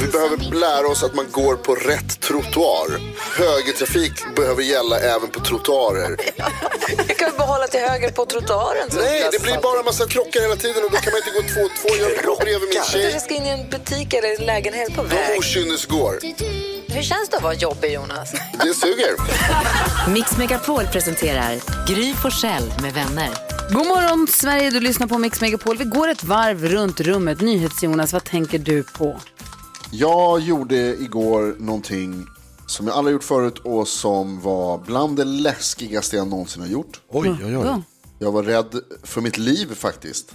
vi behöver lära oss att man går på rätt trottoar. Högertrafik behöver gälla även på trottoarer. Jag kan behålla till höger på trottoaren. Nej, det blir bara en massa krockar hela tiden och då kan man inte gå två och två. Jag går bredvid min Jag tjej. ska in i en butik eller en lägenhet på De väg. okynnesgår. Hur känns det att vara jobbig, Jonas? Det suger. Mix Megapol presenterar Gry Forssell med vänner. God morgon Sverige, du lyssnar på Mix Megapol. Vi går ett varv runt rummet. NyhetsJonas, vad tänker du på? Jag gjorde igår någonting som jag aldrig gjort förut och som var bland det läskigaste jag någonsin har gjort. Oj, oj, oj. Ja. Jag var rädd för mitt liv faktiskt.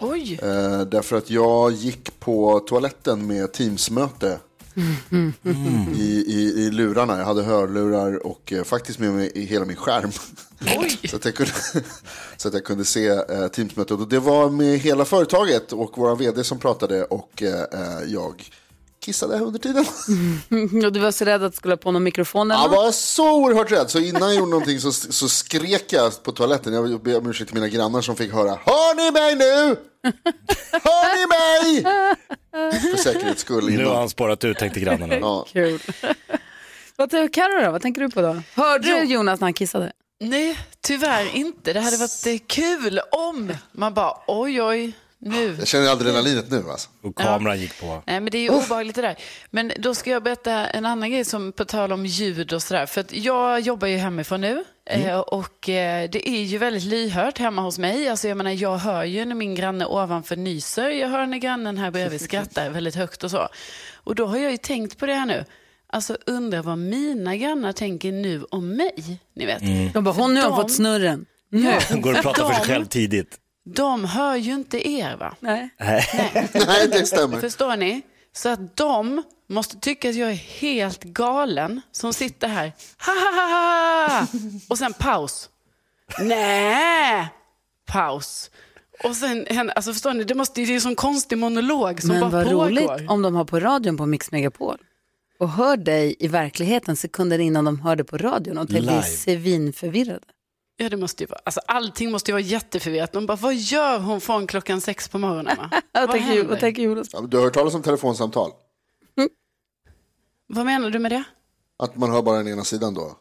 Oj. Eh, därför att jag gick på toaletten med Teamsmöte. I, i, I lurarna. Jag hade hörlurar och eh, faktiskt med mig i hela min skärm. så, att jag kunde, så att jag kunde se eh, Teamsmötet. Och det var med hela företaget och våra vd som pratade och eh, eh, jag kissade under tiden. Och du var så rädd att du skulle ha på någon mikrofon eller Jag var så oerhört rädd, så innan jag gjorde någonting så, så skrek jag på toaletten. Jag ber om ursäkt till mina grannar som fick höra. Hör ni mig nu? Hör ni mig? För säkerhets skull Nu har innan. han spårat ut, tänkte grannarna. Ja. Kul. vad tänker Carro då? Vad tänker du på då? Hörde du Jonas när han kissade? Nej, tyvärr inte. Det hade varit kul om man bara oj, oj, nu. Jag känner adrenalinet nu alltså. Och kameran gick på. Nej, men det är ju obehagligt det där. Men då ska jag berätta en annan grej som på tal om ljud och sådär. För att jag jobbar ju hemifrån nu eh, och eh, det är ju väldigt lyhört hemma hos mig. Alltså jag menar, jag hör ju när min granne ovanför nyser. Jag hör när grannen här bredvid skrattar väldigt högt och så. Och då har jag ju tänkt på det här nu. Alltså undrar vad mina grannar tänker nu om mig. Ni vet. De bara, hon nu har De- fått snurren. Nu. Går och pratar för sig själv tidigt. De hör ju inte er va? Nej. Nej, det stämmer. Förstår ni? Så att de måste tycka att jag är helt galen som sitter här. Ha, ha, ha, ha. Och sen paus. Nej! Paus. Och sen, alltså förstår ni, det, måste, det är en sån konstig monolog som Men bara vad pågår. roligt om de har på radion på Mix Megapol och hör dig i verkligheten sekunder innan de hörde på radion och de blir svinförvirrade. Ja, det måste ju vara, alltså allting måste ju vara jätteförvirrat. De bara, vad gör hon från klockan sex på morgonen? Va? Vad tänker, händer? vad tänker Jonas? Ja, Du har hört talas om telefonsamtal? Vad menar du med det? Att man hör bara den ena sidan då?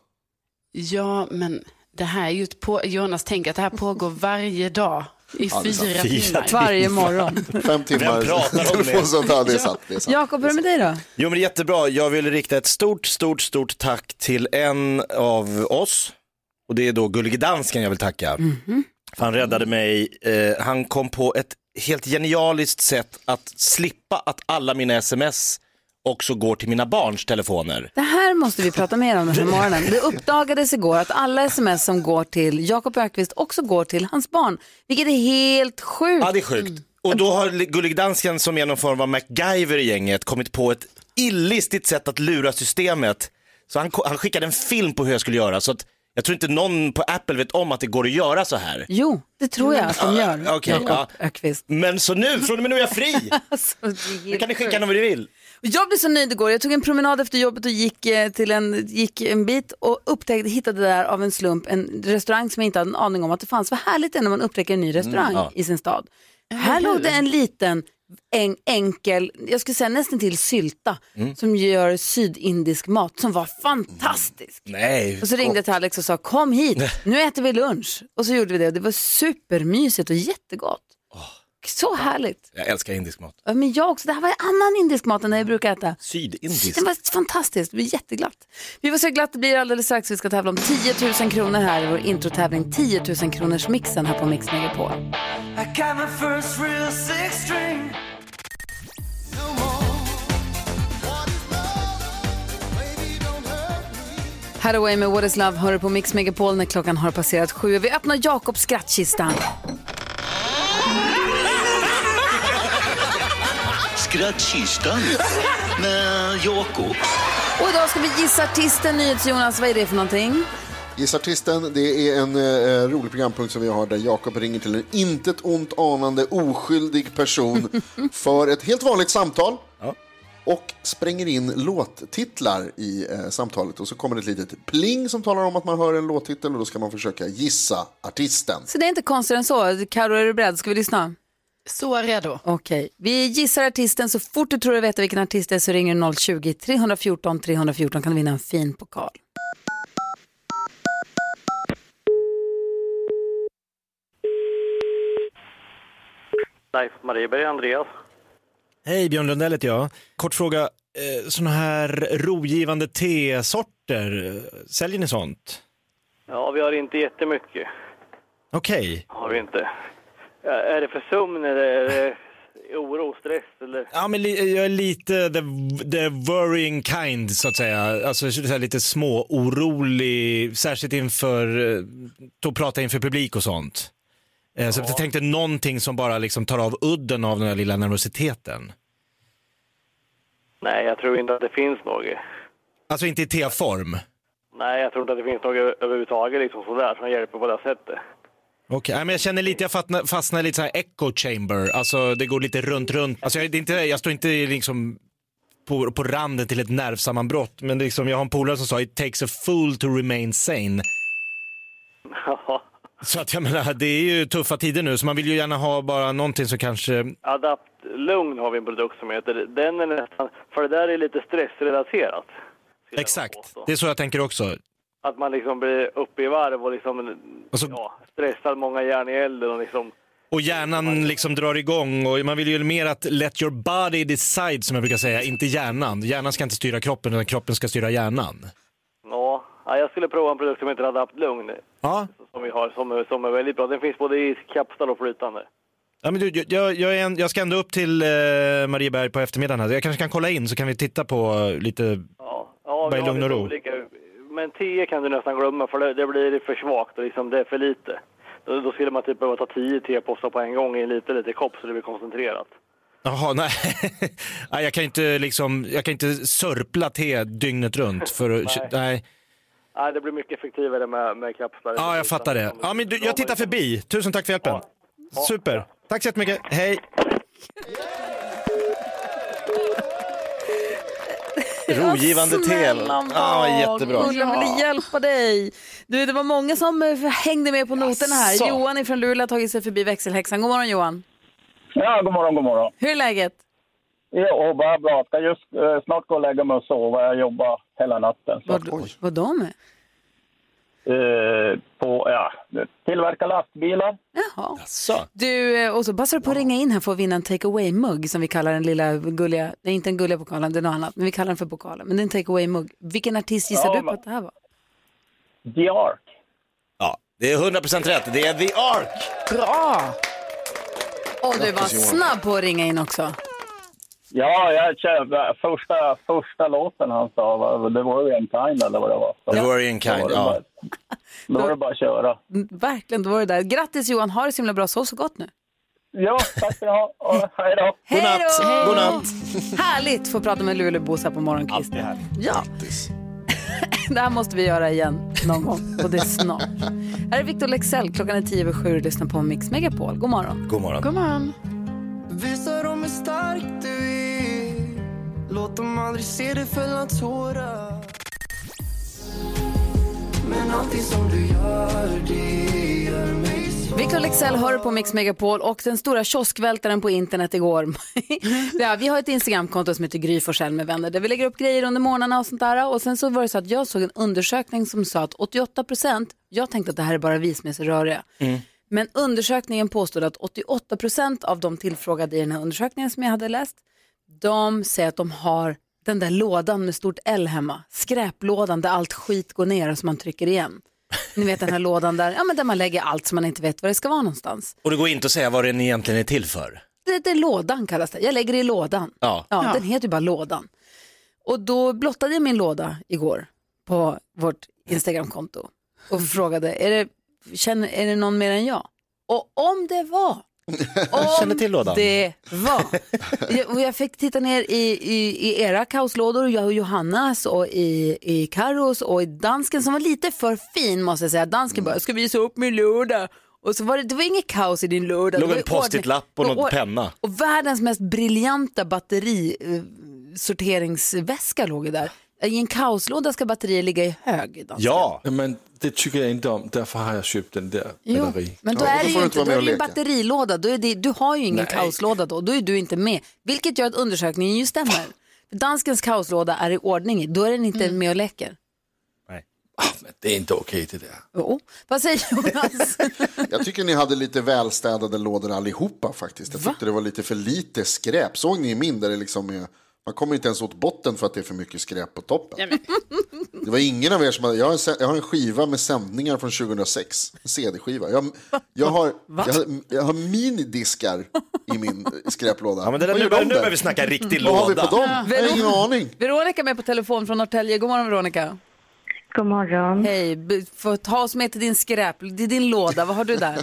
Ja, men det här är ju ett på... Jonas, tänk att det här pågår varje dag i Ja, fyra Fyra timmar. Varje morgon. Fem timmar pratar om det? telefonsamtal, det är sant. Det är sant. Jakob, hur är det med dig då? Jo men det är jättebra. Jag vill rikta ett stort, stort, stort tack till en av oss. Och det är då Gullige Dansken jag vill tacka. För han räddade mig. Eh, han kom på ett helt genialiskt sätt att slippa att alla mina sms också går till mina barns telefoner. Det här måste vi prata mer om den här morgonen. Det uppdagades igår att alla sms som går till Jakob Ökvist också går till hans barn, vilket är helt sjukt. Ja, det är sjukt. Och då har Gullig Dansken som är någon form av MacGyver i gänget kommit på ett illistigt sätt att lura systemet. Så han, han skickade en film på hur jag skulle göra. Så att jag tror inte någon på Apple vet om att det går att göra så här. Jo, det tror jag att de gör. Ja, okej, Jakob. Ökvist. Men så nu, från och med nu är jag fri. Alltså, Nu kan ni skicka honom vad ni vill. Jag blev så nöjd igår. Jag tog en promenad efter jobbet och gick, eh, till en, gick en bit och upptäckte, hittade där av en slump en restaurang som jag inte hade en aning om att det fanns. Vad härligt det är när man upptäcker en ny restaurang ja. i sin stad. Här låg det en liten, en, enkel, jag skulle säga nästan till sylta som gör sydindisk mat som var fantastisk. Nej. Och så ringde jag till Alex och sa kom hit, nu äter vi lunch. Och så gjorde vi det och det var supermysigt och jättegott. Så härligt. Jag älskar indisk mat. Ja, men jag också. Det här var annan indisk mat än den jag brukar äta. Sydindisk. Den var fantastisk. Det blir jätteglatt. Vi får se hur glatt det blir alldeles strax. Vi ska tävla om 10 000 kronor här i vår introtävling 10 000 kronors mixen här på Mix på. Hathaway med What is Love hör på Mix Megapol när klockan har passerat sju. Vi öppnar Jakobs skrattkista. Skrattkistan med Jakob. Och idag ska vi gissa artisten. NyhetsJonas, vad är det för någonting? Gissartisten, det är en eh, rolig programpunkt som vi har där Jakob ringer till en intet ont anande oskyldig person för ett helt vanligt samtal. Och spränger in låttitlar i eh, samtalet och så kommer det ett litet pling som talar om att man hör en låttitel och då ska man försöka gissa artisten. Så det är inte konstigare än så. Karo, är du beredd? Ska vi lyssna? Så redo. Okej. Vi gissar artisten. Så fort du tror du vet vilken artist det är så ringer du 020-314 314 kan du vinna en fin pokal. Leif Marieberg, Andreas. Hej, Björn Lundell heter jag. Kort fråga, eh, sådana här rogivande tesorter, eh, säljer ni sånt? Ja, vi har inte jättemycket. Okej. Har vi inte. Ja, Är det för sömn eller är det oro, stress eller? Ja, men jag är lite the, the worrying kind så att säga. Alltså så lite små orolig, särskilt inför, eh, att prata inför publik och sånt. Eh, Så jag tänkte någonting som bara liksom tar av udden av den här lilla nervositeten. Nej, jag tror inte att det finns något. Alltså inte i T-form. Nej, jag tror inte att det finns något överhuvudtaget liksom sådär som hjälper på det sättet. Okej, nej, men jag känner lite, jag fastnar, fastnar i lite så här echo chamber, alltså det går lite runt, runt. Alltså jag, det är inte, jag står inte liksom på, på randen till ett nervsammanbrott, men det är liksom, jag har en polare som sa it takes a fool to remain sane. Så att jag menar, det är ju tuffa tider nu, så man vill ju gärna ha bara någonting som kanske, Adapt Lugn har vi en produkt som heter. Den är nästan, för det där är lite stressrelaterat. exakt, det är så jag tänker också. Att man liksom blir uppe i varv och liksom, ja, stressad, många järn i elden och liksom Och hjärnan liksom drar igång och man vill ju mer att let your body decide som jag brukar säga, inte hjärnan. Hjärnan ska inte styra kroppen utan kroppen ska styra hjärnan. Ja, ja, jag skulle prova en produkt som heter Adapt Lugn. Ja. Som vi har, som, som är väldigt bra. Den finns både i kapslar och flytande. Ja, men du, jag, jag, en, jag ska ändå upp till eh, Marieberg på eftermiddagen. Här. Jag kanske kan kolla in så kan vi titta på lite, Ja, bara vi i lugn och ro. olika. Men 10 kan du nästan glömma för det, det blir för svagt och liksom, det är för lite. Då, då skulle man typ behöva ta 10 tepåsar på en gång i en liten, liten kopp så det blir koncentrerat. Jaha, nej. nej jag, kan inte liksom, jag kan inte sörpla te dygnet runt. För, att- Nej. nej. Nej, det blir mycket effektivare med, med kapslar. Ja, jag fattar det. Ja, men du, jag tittar förbi. Tusen tack för hjälpen. Super. Tack så jättemycket. Hej. Rogivande te. Ja, jättebra. Gullan ville hjälpa dig. Du, det var många som eh, hängde med på noterna här. Jaså? Johan från Luleå har tagit sig förbi växelhäxan. God morgon Johan. Ja, god morgon, god morgon. Hur är läget? Jo, bara bra. Ska just eh, snart gå och lägga mig och sova. Jag jobbar hela natten. Vad, vad de är? Eh, på, ja, tillverka lastbilar. Jaha. Du, eh, och så passar du på att ringa in här för att vinna en take away-mugg som vi kallar den lilla gulliga, nej inte en gulliga pokalen, det är något annat, men vi kallar den för pokalen. Men det är en take away-mugg. Vilken artist gissar Ja, du på men- att det här var? The Ark. Ja, det är 100% rätt. Det är The Ark. Bra! Och du var snabb på att ringa in också. Ja, jag kände, första, första låten han sa var The Worrying Kind eller vad det var. The Worrying Då var Kind, det ja. bara- Då var det bara att köra. Mm, Verkligen, då var det där. Grattis Johan, ha det så himla bra, sov så gott nu. Ja, tack ska ni ha. Hej då. Hej då! Hej. Godnatt! Härligt att få prata med Luleåbos här på morgonkvisten. Ja. det här måste vi göra igen någon gång och det är snart. Här är Victor Lexell, klockan är tio över sju och lyssnar på Mix Megapol. God morgon. God morgon. God morgon. Visa dem hur stark du är aldrig se dig fälla tårar Men allting som du gör, det gör mig Victor Lexell hör på Mix Megapol och den stora kioskvältaren på internet igår. ja, vi har ett Instagramkonto som heter Gry Forssell med vänner där vi lägger upp grejer under morgnarna och sånt där. Och sen så var det så att jag såg en undersökning som sa att 88 procent, jag tänkte att det här är bara vi som är så röriga. Men undersökningen påstod att 88 procent av de tillfrågade i den här undersökningen som jag hade läst, de säger att de har den där lådan med stort L hemma. Skräplådan där allt skit går ner och som man trycker igen. Ni vet den här lådan där, ja, men där man lägger allt som man inte vet var det ska vara någonstans. Och det går inte att säga vad den egentligen är till för. Det, det är lådan kallas det. Jag lägger det i lådan. Ja. Ja, Den heter ju bara lådan. Och då blottade jag min låda igår på vårt Instagramkonto och frågade, är det, känner, är det någon mer än jag? Och om det var, Jag känner till lådan. det var. Jag, och jag fick titta ner i, i, i era kaoslådor, jag och Johannas och i, i Carros och i dansken som var lite för fin måste jag säga. Dansken bara, jag ska visa upp min låda. Och så var det, det var inget kaos i din låda. låg Det var en ju ordning- post-it-lapp och någon or- penna. Och världens mest briljanta batterisorteringsväska låg ju där. I en kaoslåda ska batterier ligga i hög. dansken. Ja. Men det tycker jag inte om, därför har jag köpt den där Jo, batteri. men då Ja, är då det får ju inte, då är det en batterilåda. Då är det, du har ju ingen Nej. kaoslåda då. Då är du inte med. Vilket gör att undersökningen ju stämmer. Danskens kaoslåda är i ordning. Då är den inte med och leker. Det är inte okej det där. Jo. Vad säger Jonas? Jag tycker ni hade lite välstädade lådor allihopa faktiskt. Jag tyckte det var lite för lite skräp. Såg ni i min där det liksom är, man kommer inte ens åt botten för att det är för mycket skräp på toppen. Det var ingen av er som hade, jag har en, jag har en skiva med sändningar från 2006, en CD-skiva. Jag, jag, har, jag, har, jag har minidiskar i min skräplåda. Ja, men det där, Vad nu, nu börjar vi snacka riktig Vad har vi låda. på dem? Jag har ingen aning. Veronica är med på telefon från Norrtälje. God morgon Veronica. God morgon. Hej, få ta oss med till din skräp, till din låda. Vad har du där?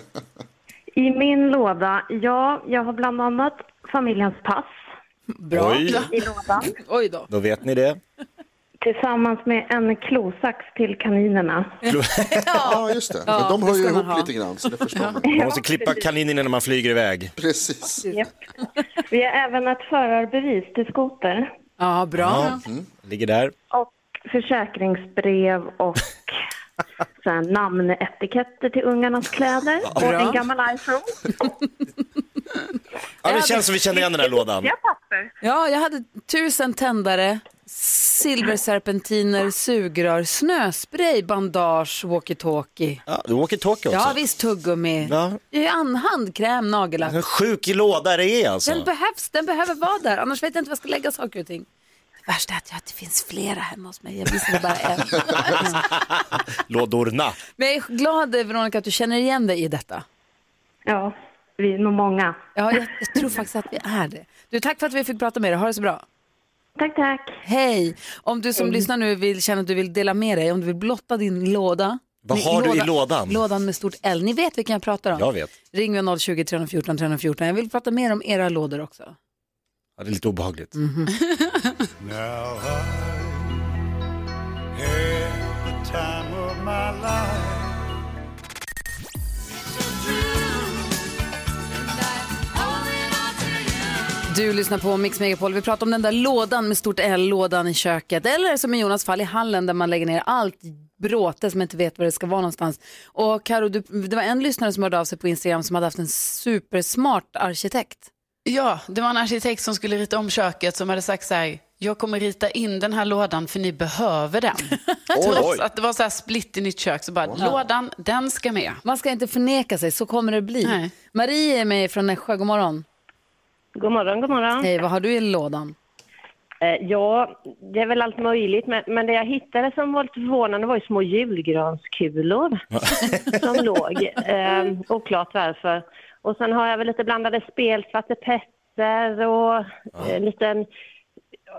I min låda, ja, jag har bland annat familjens pass Bra. Oj. i lådan. Oj då. Då vet ni det. Tillsammans med en klosax till kaninerna. Ja, just det. Ja, Men de det hör ju ska man ihop ha. lite grann, så det förstår man. Man måste klippa kaninen när man flyger iväg. Precis. Japp. Vi har även ett förarbevis till skoter Ja, bra. Ja. Mm. Ligger där. och försäkringsbrev och sen namnetiketter till ungarnas kläder och Bra. en gammal iPhone. Ja, det känns som vi känner igen den här lådan. Ja, papper. Ja, jag hade tusen tändare, silverserpentiner, sugrör, snöspray, bandage, walkie-talkie. Ja, du åker talkie också. Ja, visst tuggummi. Ja. Ja. Handkräm, nagellack. En sjuk låda det är alltså. Den behövs, den behöver vara där, annars vet jag inte var jag ska lägga saker och ting. Det värsta är att, jag, att det finns flera hemma hos mig. Jag visste bara en. Lådorna. Men jag är glad Veronica att du känner igen dig i detta. Ja, vi är nog många. Ja, jag, jag tror faktiskt att vi är det. Du, tack för att vi fick prata med dig. Ha det så bra. Tack, tack. Hej! Om du som lyssnar nu vill känna att du vill dela med dig, om du vill blotta din låda. Vad har du i lådan? Lådan med stort L. Ni vet vilken jag pratar om. Jag vet. Ring mig 020 314 314. Jag vill prata mer om era lådor också. Ja, det är lite obehagligt. Now I had the time of my life. Du lyssnar på Mix Megapol. Vi pratar om den där lådan med stort L, lådan i köket. Eller som i Jonas fall i hallen där man lägger ner allt bråte som inte vet var det ska vara någonstans. Och Karo, du, det var en lyssnare som hörde av sig på Instagram som hade haft en supersmart arkitekt. Ja, det var en arkitekt som skulle rita om köket som hade sagt så här, jag kommer rita in den här lådan för ni behöver den. Trots att det var så här split i nytt kök så bara, lådan, den ska med. Man ska inte förneka sig, så kommer det bli. Nej. Marie är med från Nässjö, god morgon. God morgon, god morgon. Hej, vad har du i lådan? Eh, Ja, det är väl allt möjligt, men, men det jag hittade som var lite förvånande var ju små julgranskulor som låg. Eh, oklart varför. Och sen har jag väl lite blandade spel, Svarte Petter och eh, liten,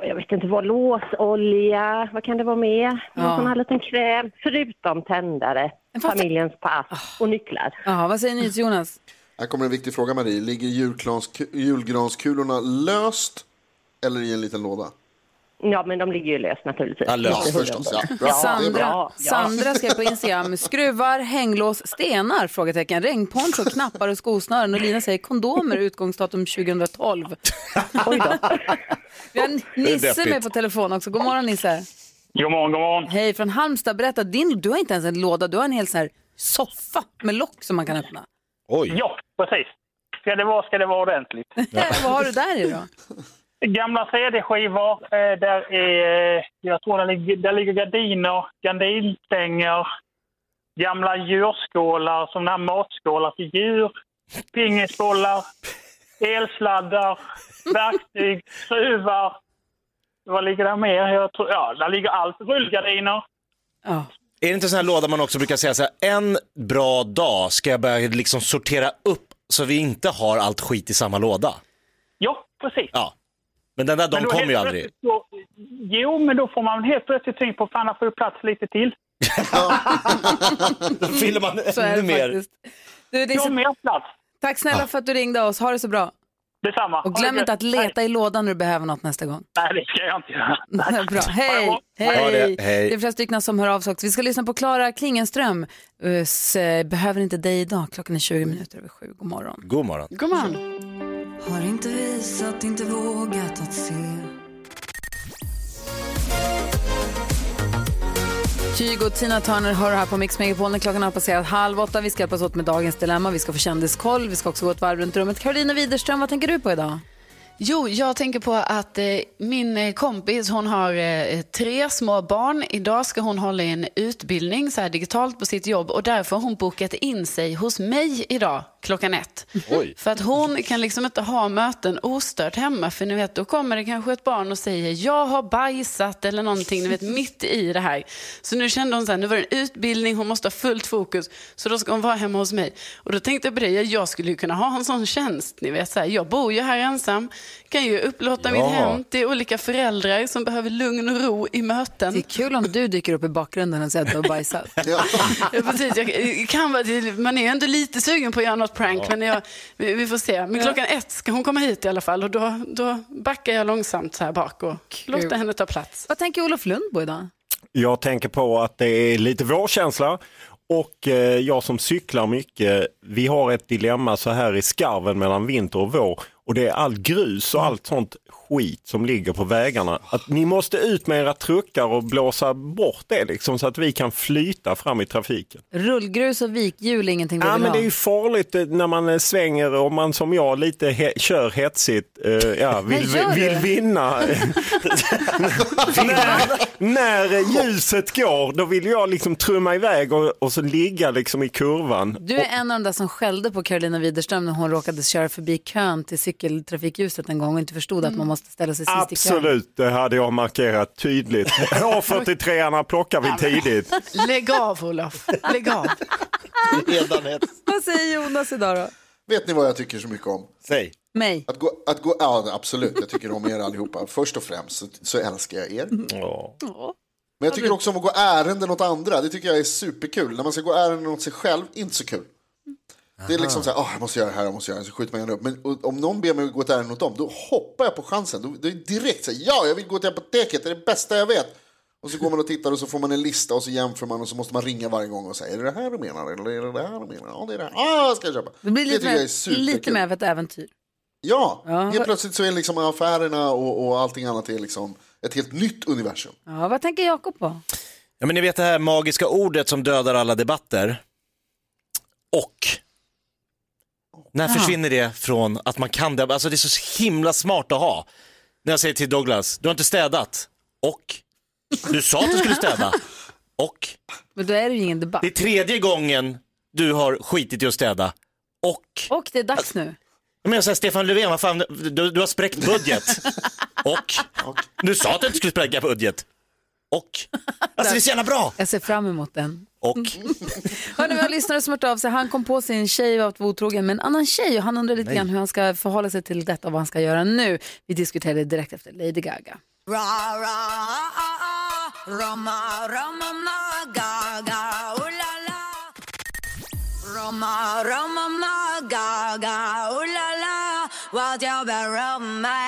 jag vet inte vad, låsolja, vad kan det vara mer? Ja. Någon sån här liten kräm, förutom tändare, familjens pass och nycklar. Jaha, vad säger ni till Jonas? Här kommer en viktig fråga Marie. Ligger julgransku- julgranskulorna löst eller i en liten låda? Ja, men de ligger ju löst naturligtvis. Ja, löst förstås, ja. Bra, Sandra, bra. Sandra skrev på Instagram, skruvar, hänglås, stenar, frågetecken, regnponcho, knappar och skosnören. Och Lina säger kondomer, utgångsdatum 2012. Oj då. Vi har Nisse med på telefon också. God morgon Nisse. God morgon, god morgon. Hej, från Halmstad. Berätta, din, du har inte ens en låda, du har en hel sån här soffa med lock som man kan öppna. Oj. Ja, precis. Ska det vara, ska det vara ordentligt. Vad har du där i då? Gamla CD-skivor. Eh, där är, eh, jag tror där ligger, där ligger gardiner, gardinstänger, gamla djurskålar som här matskålar till djur, pingisbollar, elsladdar, verktyg, skruvar. Vad ligger där mer? Jag tror, ja, där ligger allt. Rullgardiner. Är det inte en sån här låda man också brukar säga så här, en bra dag ska jag börja liksom sortera upp så vi inte har allt skit i samma låda? Ja, precis. Ja. Men den där då kommer ju aldrig. Så, jo, men då får man helt plötsligt tänka på fan, får ju plats lite till. Då fyller man Så är ännu det mer. Du, det är Jag har så... mer plats. Tack snälla för att du ringde oss. Ha det så bra. Detsamma. Och glöm inte att leta i lådan när du behöver något nästa gång. Nej, det ska jag inte göra. Bra. Hej! Hej! det. Hej. Det är flera stycken som hör av sig också. Vi ska lyssna på Klara Klingenström. S- Behöver inte dig idag. Klockan är 20 minuter över sju. God morgon. God morgon. God morgon. Har inte visat, inte vågat att se Kygo och Tina Turner hör här på Mix Megapol när klockan har passerat halv åtta. Vi ska hjälpas åt med dagens dilemma. Vi ska få kändiskoll. Vi ska också gå ett varv runt rummet. Karolina Widerström, vad tänker du på idag? Jo, jag tänker på att eh, min eh, kompis hon har eh, tre små barn. Idag ska hon hålla i en utbildning så här digitalt på sitt jobb och därför har hon bokat in sig hos mig idag klockan ett. Oj. För att hon kan liksom inte ha möten ostört hemma för ni vet då kommer det kanske ett barn och säger jag har bajsat eller någonting ni vet mitt i det här. Så nu kände hon så här, nu var det en utbildning, hon måste ha fullt fokus så då ska hon vara hemma hos mig. Och då tänkte jag på det, jag- skulle ju kunna ha en sån tjänst, ni vet så här, jag bor ju här ensam, kan ju upplåta Ja. mitt hem till olika föräldrar som behöver lugn och ro i möten. Det är kul om du dyker upp i bakgrunden och säger att du har bajsat. Ja, precis. Jag kan man är ändå lite sugen på att göra något prank, men jag, vi, vi får se. Men Ja. klockan ett ska hon komma hit i alla fall och då, då backar jag långsamt så här bak och låter henne ta plats. Vad tänker Olof Lundbo idag? Jag tänker på att det är lite vårkänsla och eh, jag som cyklar mycket, vi har ett dilemma så här i skarven mellan vinter och vår och det är all grus och allt sånt skit som ligger på vägarna. Att ni måste ut med era truckar och blåsa bort det liksom så att vi kan flyta fram i trafiken. Rullgrus och vikhjul är ingenting vi Ja, vill men ha. det är ju farligt eh, när man eh, svänger och man som jag lite he- kör hetsigt, eh, ja, vill, vill du? vinna. när, när eh, ljuset går, då vill jag liksom trumma iväg och, och så ligga liksom i kurvan. Du är en av de där som skällde på Carolina Widerström när hon råkade köra förbi kön till cykeltrafikljuset en gång och inte förstod att man måste ställa sig sist. Absolut, det hade jag markerat tydligt. H43 plockar vi tidigt. Lägg av Olof, lägg av. Redan. Vad säger Jonas idag då? Vet ni vad jag tycker så mycket om? Säg. Mig. Att gå, att gå, ja, absolut, jag tycker om er allihopa. Först och främst så, så älskar jag er. Men jag tycker också om att gå ärenden åt andra. Det tycker jag är superkul. När man ska gå ärenden åt sig själv, inte så kul. Det är liksom så här, "Åh, jag måste göra det här, jag måste göra det, så skjuter man gärna upp. Men och- om någon ber mig att gå ett ärende åt dem, då hoppar jag på chansen. Då, då är det direkt så här, ja, jag vill gå till apoteket, det är det bästa jag vet. Och så går man och tittar och så får man en lista och så jämför man och så måste man ringa varje gång och säga, är det det här du menar? Eller är det det här du menar? Ja, det är det här. Ah, ska jag köpa. Det blir lite, är mer, lite mer av ett äventyr. Ja, Ja. helt plötsligt så är liksom affärerna och, och allting annat är liksom ett helt nytt universum. Ja, vad tänker Jakob på? Ja, men ni vet det här magiska ordet som dödar alla debatter. Och. När Jaha. försvinner det från att man kan det? Alltså det är så himla smart att ha. När jag säger till Douglas, du har inte städat. Och. Du sa att du skulle städa. Och. Men då är det ju ingen debatt. Det är tredje gången du har skitit i att städa. Och. Och det är dags nu. Men jag säger Stefan Löfven, vad fan, du, du har spräckt budget. Och. Du sa att du inte skulle spräcka budget. Och. Alltså det är så jävla bra. Jag ser fram emot den. Och. Hörrni, vi har lyssnare som hört av sig. Han kom på sin tjej och att vara otrogen med en annan tjej och han undrar lite Nej. grann hur han ska förhålla sig till detta och vad han ska göra nu. Vi diskuterade direkt efter Lady Gaga. Roma, Roma, ma, gaga, ooh la la. Roma, Roma, ma, gaga,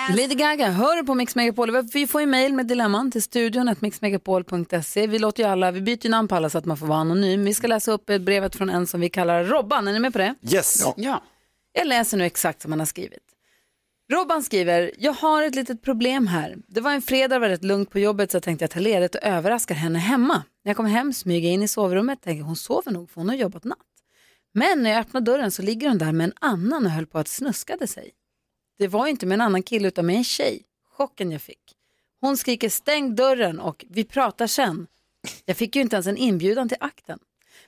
Lady Gaga, hör du på Mix Megapol? Vi får ju mejl med dilemman till studion att mixmegapol.se. Vi låter ju alla, vi byter ju namn på alla så att man får vara anonym. Vi ska läsa upp ett brevet från en som vi kallar Robban. Är ni med på det? Yes. Ja. Jag läser nu exakt som han har skrivit. Robban skriver, jag har ett litet problem här. Det var en fredag, var rätt lugnt på jobbet så jag tänkte jag ta ledigt och överraskar henne hemma. När jag kommer hem smyger jag in i sovrummet, tänker hon sover nog för hon har jobbat natt. Men när jag öppnar dörren så ligger hon där med en annan och höll på att snuskade sig. Det var inte med en annan kille utan med en tjej. Chocken jag fick. Hon skriker stäng dörren och vi pratar sen. Jag fick ju inte ens en inbjudan till akten.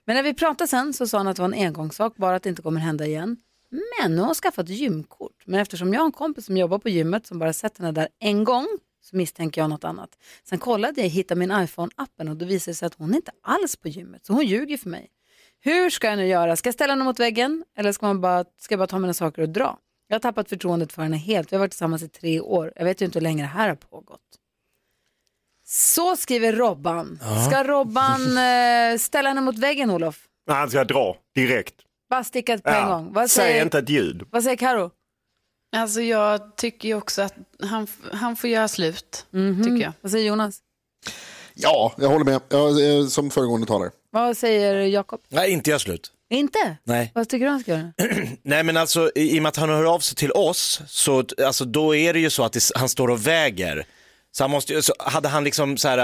Men när vi pratade sen så sa hon att det var en engångssak, bara att det inte kommer hända igen. Men nu har hon skaffat gymkort. Men eftersom jag har en kompis som jobbar på gymmet som bara sett henne där en gång så misstänker jag något annat. Sen kollade jag, hittade min iPhone-appen och då visade det sig att hon inte alls på gymmet. Så hon ljuger för mig. Hur ska jag nu göra? Ska jag ställa henne mot väggen eller ska, man bara, ska jag bara ta mina saker och dra? Jag har tappat förtroendet för henne helt. Vi har varit tillsammans i tre år. Jag vet ju inte hur länge det här har pågått. Så skriver Robban. Ja. Ska Robban eh, ställa henne mot väggen, Olof? Nej, han ska dra direkt. Bara sticka på en gång. Vad Säg säger, inte ett ljud. vad säger Karo? Alltså jag tycker ju också att han, han får göra slut, tycker jag. Vad säger Jonas? Ja, jag håller med. Jag, eh, som föregående talare. Vad säger Jakob? Nej, inte jag slut. Inte? Nej. Vad tycker du han ska göra? Nej men alltså i i och med att han hör av sig till oss så alltså, då är det ju så att det, han står och väger. Så han måste ju- så hade han liksom så här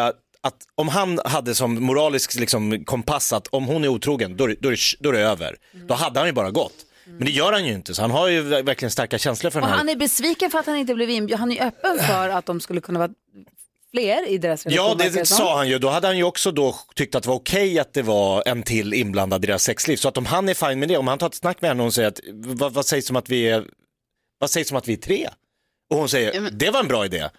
att om han hade som moralisk liksom, kompass att om hon är otrogen då, är det- då, är det, då är det över. Då hade han ju bara gått. Men det gör han ju inte så han har ju ver- verkligen starka känslor för Och den här. han är besviken för att han inte blev inbjuden. Han är öppen för att de skulle kunna vara fler i deras relation. Ja, det sa han ju. Då hade han ju också då tyckt att det var okej att det var en till inblandad i deras sexliv. Så att om han är fine med det, om han tar ett snack med henne och hon säger att vad, vad sägs om att vi är, vad sägs om att vi är tre? Och hon säger, det var en bra idé.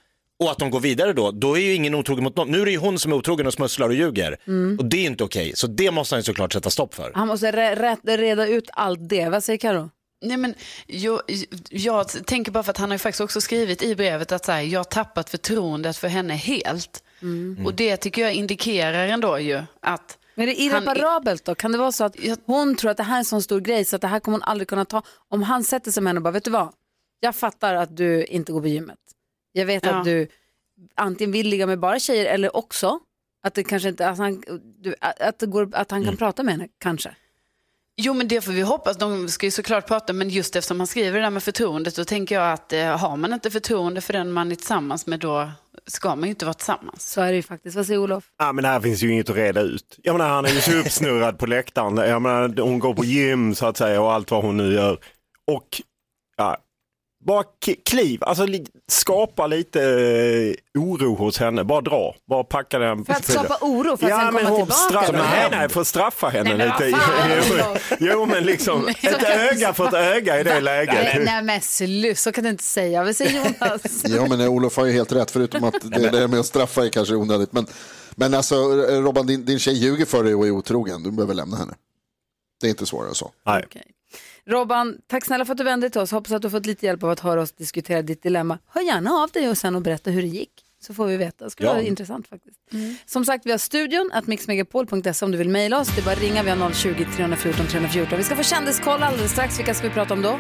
Och att de går vidare då, då är ju ingen otrogen mot någon. Nu är det ju hon som är otrogen och smusslar och ljuger. Mm. Och det är inte okej. Så det måste han ju såklart sätta stopp för. Han måste re- reda ut allt det. Vad säger Karo? Nej, men jag, jag tänker bara för att han har ju faktiskt också skrivit i brevet att så här, jag har tappat förtroendet för henne helt. Och det tycker jag indikerar ändå ju att Men är det irreparabelt då? Kan det vara så att hon tror att det här är en sån stor grej så att det här kommer hon aldrig kunna ta. Om han sätter sig med henne och bara, vet du vad? Jag fattar att du inte går på gymmet. Jag vet Ja. att du antingen vill ligga med bara tjejer eller också att det kanske inte, att han, du, att det går, att han kan prata med henne, kanske. Jo men det får vi hoppas, de ska ju såklart prata men just eftersom han skriver det där med förtroendet då tänker jag att eh, har man inte förtroende för den man är tillsammans med då ska man ju inte vara tillsammans. Så är det ju faktiskt. Vad säger Olof? Ja, men här finns ju inget att reda ut. Jag menar, han är ju så uppsnurrad på läktaren. Jag menar, hon går på gym så att säga och allt vad hon nu gör. Och ja, bara kliv, alltså li- skapa lite eh, oro hos henne. Bara dra, bara packa den. För att skapa oro för att ja, sen men komma hon tillbaka? Straff, nej, nej, för att straffa henne Nej, men lite. fan, jo, Olof. jo, men liksom ett öga för ett öga i det läget. Nej, nej men sluta, så kan du inte säga. Vad säger Jonas? Ja, men Olof har ju helt rätt, förutom att det, det med att straffa är kanske onödigt. Men, men alltså, eh, Robban, din, din tjej ljuger för dig och är otrogen. Du behöver lämna henne. Det är inte svårare än så. Nej. Robban, tack snälla för att du vände dig till oss. Hoppas att du har fått lite hjälp av att höra oss diskutera ditt dilemma. Hör gärna av dig och sen och berätta hur det gick. Så får vi veta. Det skulle Ja. vara intressant faktiskt. Som sagt, vi har studion att mixmegapol.se om du vill mejla oss. Det är bara att ringa. Vi har 020-314 314. Vi ska få kändiskoll alldeles strax. Vilka ska vi prata om då?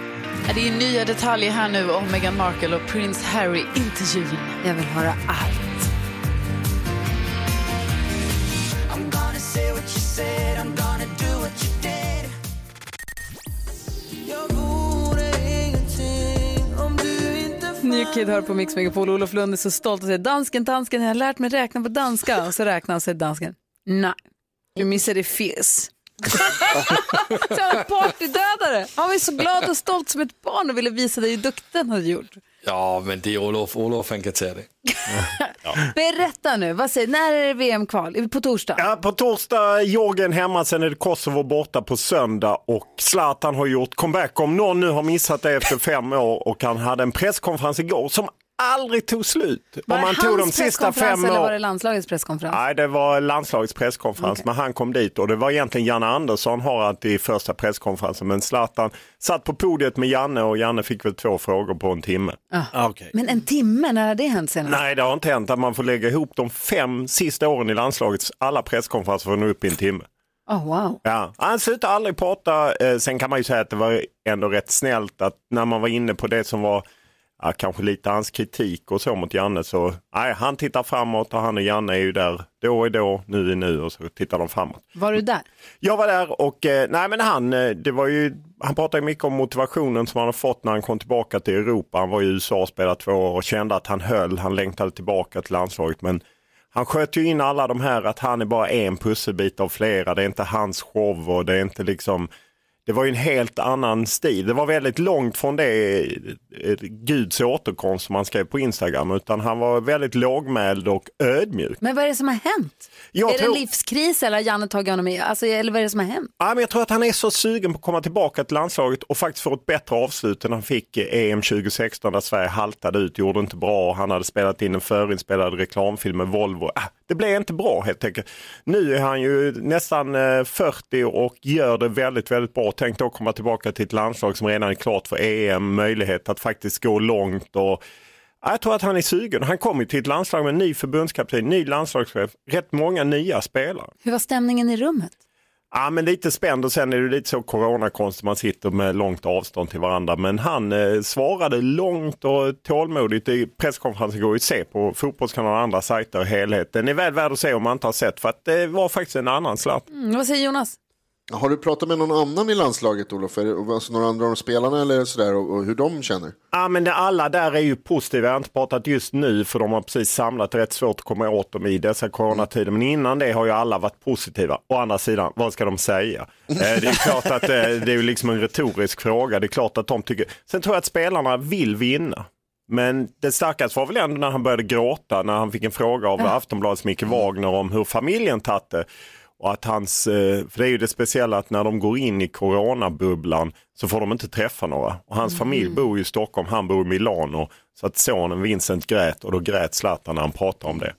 Ja, det är nya detaljer här nu om Meghan Markle och Prince Harry intervjun. Jag vill höra allt. Ny Kid hör på Mix Megapol. Olof Lund är så stolt och säger dansken, dansken, jag har lärt mig räkna på danska. Och så räknar han sig dansken. Nej, du missade fes. så han är partydödare. Han var ju så glad och stolt som ett barn och ville visa dig hur duktig han hade gjort. Ja, men det är Olof. Olof han kan ta det. Berätta nu, vad säger, när är det VM-kval? På torsdag? Ja, på torsdag Jorgen hemma, sen är det Kosovo borta på söndag och Zlatan har gjort comeback. Om någon nu har missat det efter fem år och han hade en presskonferens igår som aldrig tog slut. Var Om det man tog de hans sista presskonferens fem eller var det landslagets presskonferens? Nej, det var landslagets presskonferens, men han kom dit och det var egentligen Janne Andersson har alltid första presskonferensen, men Zlatan satt på podiet med Janne och Janne fick väl två frågor på en timme. Ah. Men en timme, när har det hänt senast? Nej, det har inte hänt att man får lägga ihop de fem sista åren i landslagets alla presskonferenser för att nå upp i en timme. Oh, wow. Ja, han slutar aldrig prata. Eh, sen kan man ju säga att det var ändå rätt snällt att när man var inne på det som var ja, kanske lite hans kritik och så mot Janne så nej, han tittar framåt och han och Janne är ju där då är då, nu är nu och så tittar de framåt. Var du där? Jag var där och eh, nej men han, eh, det var ju, han pratade mycket om motivationen som han har fått när han kom tillbaka till Europa. Han var i USA och spelade två år och kände att han höll, han längtade tillbaka till landslaget men han sköt ju in alla de här att han är bara en pusselbit av flera. Det är inte hans show och det är inte liksom det var ju en helt annan stil. Det var väldigt långt från det eh, Guds återkomst som han skrev på Instagram. Utan han var väldigt lågmäld och ödmjuk. Men vad är det som har hänt? Jag är det tror- en livskris eller har Janne tagit honom i? Alltså, eller vad är det som har hänt? Ja, men jag tror att han är så sugen på att komma tillbaka till landslaget och faktiskt få ett bättre avslut än han fick i EM 2016 där Sverige haltade ut, gjorde inte bra. Han hade spelat in en förinspelad reklamfilm med Volvo. Det blev inte bra helt enkelt. Nu är han ju nästan eh, 40 och gör det väldigt, väldigt bra. Tänk då komma tillbaka till ett landslag som redan är klart för EM, möjlighet att faktiskt gå långt. Och Jag tror att han är sugen. Han kommer ju till ett landslag med en ny förbundskapten, ny landslagschef, rätt många nya spelare. Hur var stämningen i rummet? Ja, men lite spänd och sen är det lite så coronakonst, man sitter med långt avstånd till varandra. Men han eh, svarade långt och tålmodigt. I presskonferensen går ju att se på Fotbollskanalen och andra sajter och helhet. Den är väl värd att se om man inte har sett för att det var faktiskt en annan slatt. Mm, vad säger Jonas? Har du pratat med någon annan i landslaget Olof? Alltså några andra av spelarna eller sådär och, och hur de känner? Ja, men det, alla där är ju positiva. Jag har inte pratat just nu för de har precis samlat. Rätt svårt att komma åt dem i dessa coronatider. Men innan det har ju alla varit positiva. Å andra sidan, vad ska de säga? Eh, det är klart att eh, det är ju liksom en retorisk fråga. Det är klart att de tycker. Sen tror jag att spelarna vill vinna. Men det starkaste var väl ändå när han började gråta när han fick en fråga av Aftonbladets Micke Wagner om hur familjen tagit det. Och att hans, eh, för det är ju det speciella att när de går in i coronabubblan så får de inte träffa några. Och hans familj bor i Stockholm, han bor i Milano. Så att sonen Vincent grät och då grät Zlatan när han pratade om det.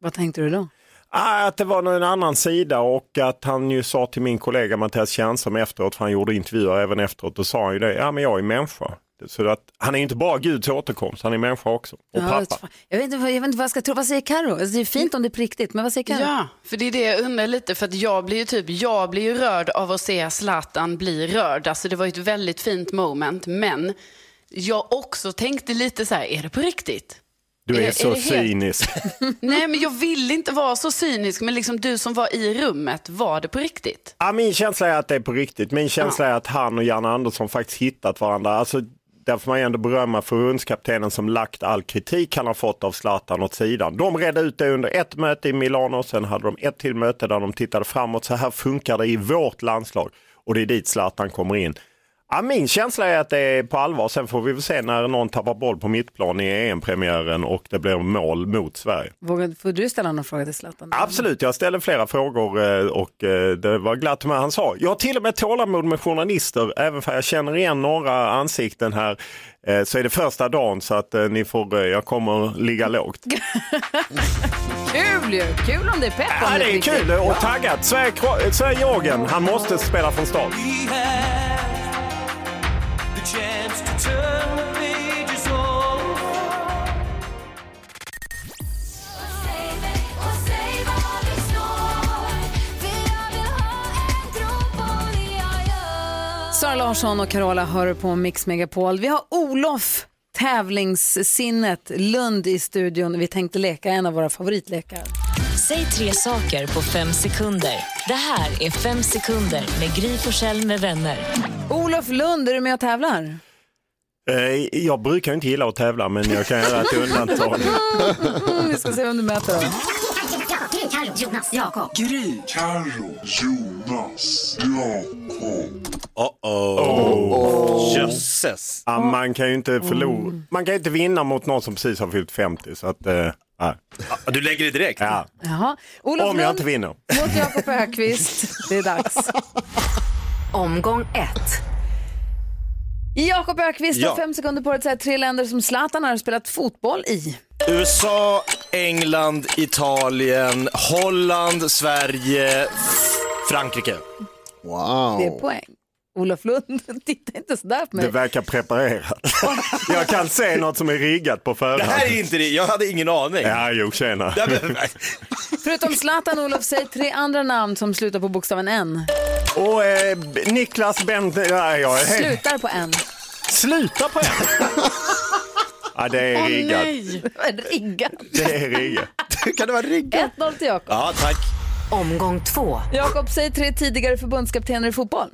Vad tänkte du då? Ah, Att det var en annan sida och att han ju sa till min kollega Mattias Tjernström efteråt, för han gjorde intervjuer även efteråt, och sa han ju det, ja men jag är människa. Så att han är inte bara Guds återkomst, han är människa också. Och Ja, pappa. jag, vet inte, vad- jag vet inte vad jag ska tro. Vad säger Karo? Alltså, det är fint om det är på riktigt, men vad säger Karo? Ja, för det är det jag undrar lite. För att jag blir ju typ, jag blir ju rörd av att se Zlatan bli rörd. Alltså det var ju ett väldigt fint moment. Men jag också tänkte lite så här, är det på riktigt? Du är, Är- är så helt- cynisk. Nej, men jag vill inte vara så cynisk. Men liksom du som var i rummet, var det på riktigt? Ja, min känsla är att det är på riktigt. Min känsla är att han och Janne Andersson faktiskt hittat varandra. Alltså, där får man ju ändå berömma förbundskaptenen som lagt all kritik han har fått av Zlatan åt sidan. De redde ut det under ett möte i Milano, sen hade de ett till möte där de tittade framåt. Så här funkar det i vårt landslag och det är dit Zlatan kommer in. Ja, min känsla är att det är på allvar. Sen får vi väl se när någon tappar boll på mittplan i EM-premiären och det blir mål mot Sverige. Vågar, får du ställa någon fråga till Zlatan? Absolut, jag ställde flera frågor eh, och eh, det var glatt med han sa. Jag har till och med tålamod med journalister, även för jag känner igen några ansikten här. Eh, Så är det första dagen så att ni får, jag kommer ligga lågt. Kul ju! Kul om det är pepp Ja, det är riktigt. kul och taggat. Sverige- Kro- Sverige-Georgien, han måste spela från start. Sara Larsson och Carola hör på Mix Megapol. Vi har Olof, tävlingssinnet, Lund i studion. Vi tänkte leka en av våra favoritlekar. Säg tre saker på fem sekunder. Det här är Fem sekunder med Gry Forssell med vänner. Olof Lund, är du med och tävlar? Eh, Jag brukar inte gilla att tävla men jag kan göra ett undantag. Mm, vi ska se vem du möter Carro, Jonas, Jakob. Gry, Carro, Jonas, Jakob. Oh. Jösses. Ja, man kan ju inte förlora. Man kan inte vinna mot någon som precis har fyllt 50 så att, eh, nej. Du lägger det direkt? Ja. Jaha. Olof Om jag Lund inte vinner. mot Jakob Ökvist. Det är dags. Omgång ett. Jakob Ökvist Ja. har fem sekunder på dig att säga tre länder som Zlatan har spelat fotboll i. USA, England, Italien, Holland, Sverige, Frankrike. Wow. Det är poäng. Olof Lund, titta inte sådär på mig. Det verkar preparerat. jag kan se något som är riggat på förhand. Det här är inte det, jag hade ingen aning. Ja, jo, tjena. Nej, Förutom Zlatan, Olof, säg tre andra namn som slutar på bokstaven N. Och eh, Niklas Bent... Ja, jag är helt... Slutar på N. Sluta på en. ja, det är riggat. Riggat. Det är riggat. kan det vara riggat? 1-0 till Jakob. Ja, tack. Omgång två. Jakob, säg tre tidigare förbundskaptener i fotboll.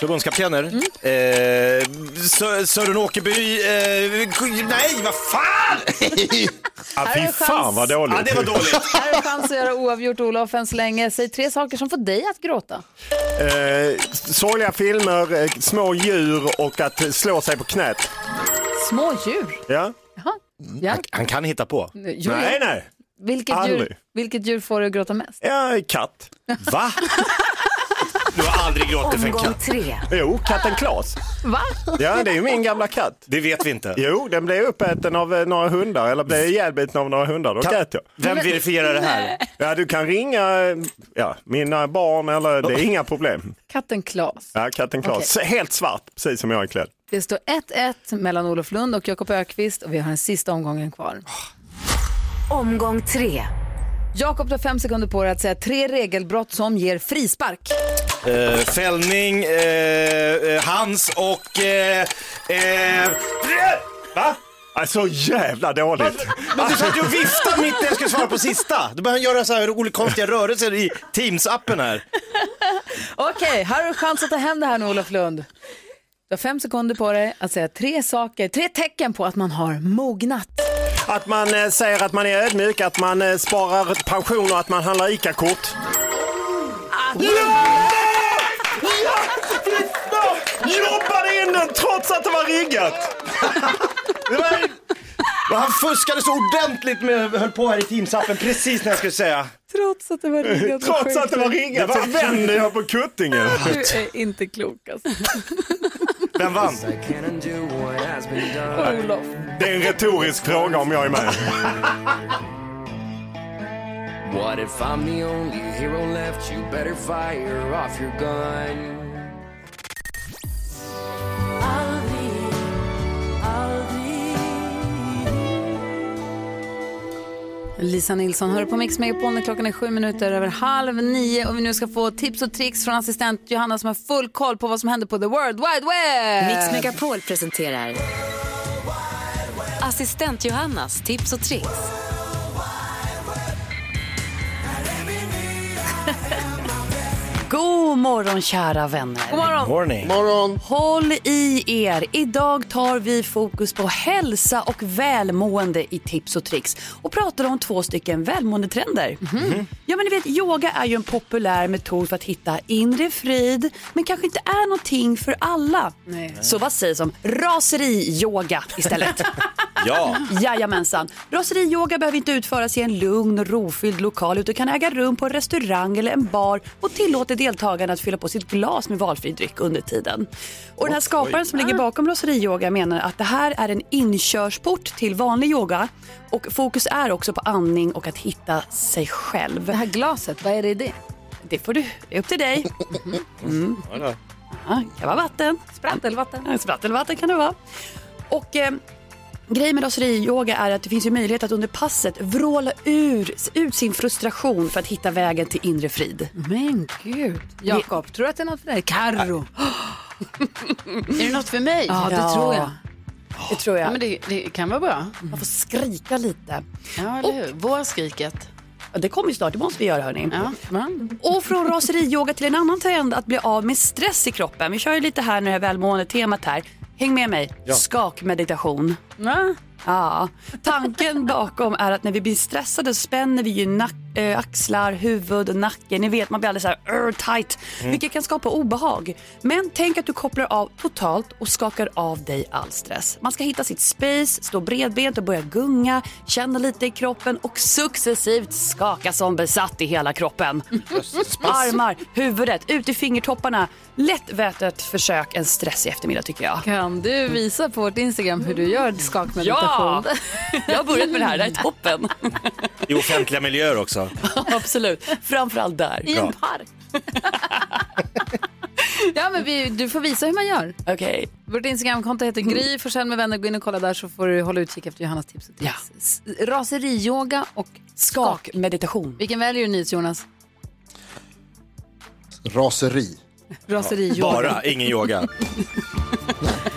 Förbundskaptener. Mm. Eh, Sö- Sören Åkerby. Eh, nej, vad fan! Är fy fan vad dåligt. Ja, det var dåligt. Här är chans att göra oavgjort, Olof, än så länge. Säg tre saker som får dig att gråta. Eh, sorgliga filmer, eh, små djur och att slå sig på knät. Små djur. Ja? Jaha. Ja. Han kan hitta på. Jo, Nej, ja. nej. Vilket Aldrig. djur, vilket djur får dig att gråta mest? Ja, katt. Va? Du har aldrig gråtit för en katt. tre. Jo, katten Klas. Va? Ja, det är ju min gamla katt. Det vet vi inte. Jo, den blev uppäten av eh, några hundar, eller blev ihjälbiten av några hundar. Då grät jag. Vem verifierar det här? Ja, du kan ringa eh, ja, mina barn, eller det är inga problem. Katten Klas. Ja, katten Klas. Helt svart, precis som jag är klädd. Det står 1-1 mellan Olof Lund och Jakob Ökvist och vi har den sista omgången kvar. Omgång tre. Jakob, du har fem sekunder på dig att säga tre regelbrott som ger frispark. Eh, fällning, eh, eh, hans och... Eh, eh, va? Alltså jävla dåligt. Men du satt ju och viftade mitt när jag skulle svara på sista. Då börjar han göra så här olika konstiga rörelser i Teams-appen här. Okej, här har du chans att ta hem det här nu Olof Lund. Du har fem sekunder på dig att säga tre saker, tre tecken på att man har mognat. Att man eh, säger att man är ödmjuk, att man eh, sparar pension och att man handlar ICA-kort. Jobbade in den trots att det var riggat! Det var, och han fuskade så ordentligt med, höll på här i Teams-appen precis när jag skulle säga. Trots att det var riggat. Trots att det var riggat så vänder jag på kuttingen. Du är inte klok alltså. Vem vann? Olof. Det är en retorisk fråga om jag är med. What if I'm the only hero left? You better fire off your gun. Lisa Nilsson hör på Mix Megapol när klockan är sju minuter över halv nio och vi nu ska få tips och tricks från assistent Johanna som har full koll på vad som händer på the world wide web. Mix Megapol presenterar Assistent Johannas tips och tricks. God morgon kära vänner. God morgon. Morning. Morgon. Håll i er. Idag tar vi fokus på hälsa och välmående i tips och tricks och pratar om två stycken välmåendetrender. Ja men ni vet, yoga är ju en populär metod för att hitta inre frid men kanske inte är någonting för alla. Nej. Så vad sägs om raseri-yoga istället? Ja. Jajamensan. Raseri-yoga behöver inte utföras i en lugn och rofylld lokal utan kan äga rum på en restaurang eller en bar och tillåter deltagarna att fylla på sitt glas med valfri dryck under tiden. Och den här skaparen som ligger bakom raseri-yoga menar att det här är en inkörsport till vanlig yoga och fokus är också på andning och att hitta sig själv. Det här glaset, vad är det i det? Det får du, det är upp till dig. Mm. Ja, det kan vara vatten. Sprattelvatten. Ja, Sprattelvatten kan det vara. Och eh, grejen med raseri-yoga är att det finns ju möjlighet att under passet vråla ur, ut sin frustration för att hitta vägen till inre frid. Men gud. Jakob, tror du att det är något för dig? Carro. Är det något för mig? Ja, det tror jag. Det tror jag. Ja, men det, det kan vara bra. Man får skrika lite. Ja, eller hur? Vårskriket. Ja, det kommer ju snart, det måste vi göra hörni. Ja. Och från raseri-yoga till en annan trend att bli av med stress i kroppen. Vi kör ju lite här nu det här välmående temat här. Häng med mig. Ja. Skakmeditation. Ja. Ja, tanken bakom är att när vi blir stressade spänner vi ju nack, äh, axlar, huvud och nacke. Ni vet, man blir alldeles så här "Ur, tight, Mm. vilket kan skapa obehag. Men tänk att du kopplar av totalt och skakar av dig all stress. Man ska hitta sitt space, stå bredbent och börja gunga, känna lite i kroppen och successivt skaka som besatt i hela kroppen. Armar, huvudet, ut i fingertopparna. Lätt vätet försök en stressig eftermiddag tycker jag. Kan du visa på vårt Instagram hur du gör skakmeditation? Ja! Jag har börjat med det här, det här är toppen. I offentliga miljöer också. Absolut, framförallt där. I en park. ja, men vi, du får visa hur man gör. Okej. Vårt Instagramkonto heter Gry Forssell med vänner. Gå in och kolla där så får du hålla utkik efter Johannas tips och tips. S- Raseri-yoga och skak. Meditation. Vilken väljer du Nils Jonas? Raseri. Raseri-yoga. Bara, ingen yoga.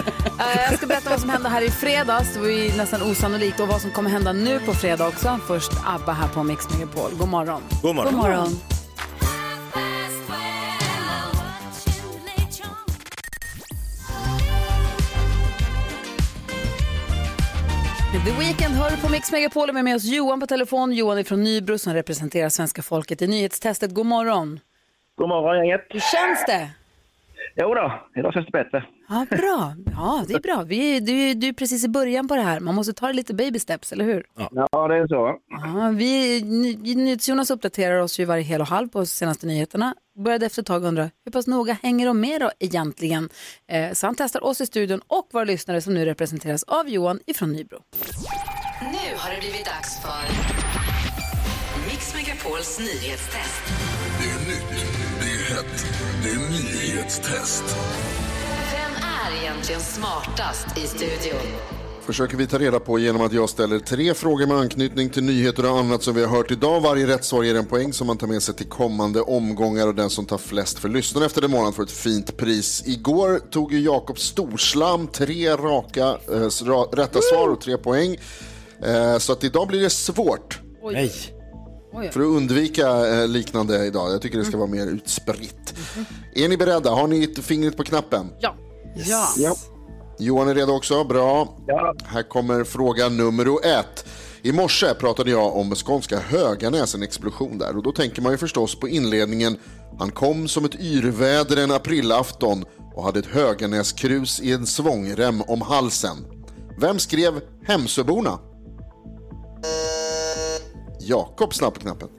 Eh, Jag ska berätta vad som hände här i fredags. Det var ju nästan osannolikt. Och vad som kommer hända nu på fredag också. Först ABBA här på Mix Megapol. God morgon. God morgon. God morgon. The Weeknd hör på Mix Megapol med, med oss Johan på telefon. Johan är från Nybro som representerar svenska folket i nyhetstestet. God morgon. God morgon gänget. Hur känns det? Jo då, idag känns det bättre. Ja, bra. Ja, det är bra. Vi är, du, du är precis i början på det här. Man måste ta det lite baby steps, eller hur? Ja, det är så. Ja, vi, Ny- NyhetsJonas uppdaterar oss ju varje hel och halv på senaste nyheterna. började efter ett tag undra hur pass noga hänger de med då egentligen? Eh, så han testar oss i studion och våra lyssnare som nu representeras av Johan ifrån Nybro. Nu har det blivit dags för Mix Megapols nyhetstest. Det är nytt, det är hett, det är nyhetstest. Vem är egentligen smartast i studion? försöker vi ta reda på genom att jag ställer tre frågor med anknytning till nyheter och annat som vi har hört idag. Varje rätt svar ger en poäng som man tar med sig till kommande omgångar och den som tar flest för lyssnarna efter den månaden får ett fint pris. Igår tog ju Jakob Storslam tre raka ra- rätta svar och tre poäng. Eh, så att idag blir det svårt. Nej. För att undvika eh, liknande idag. Jag tycker det ska vara mer utspritt. Är ni beredda? Har ni ett fingret på knappen? Ja. Ja. Johan är redo också, bra. Här kommer fråga nummer ett. I morse pratade jag om skånska Höganäs, en explosion där. Och då tänker man ju förstås på inledningen. Han kom som ett yrväder en aprilafton och hade ett Höganäskrus i en svångrem om halsen. Vem skrev Hemsöborna? Jakob snabb på knappen.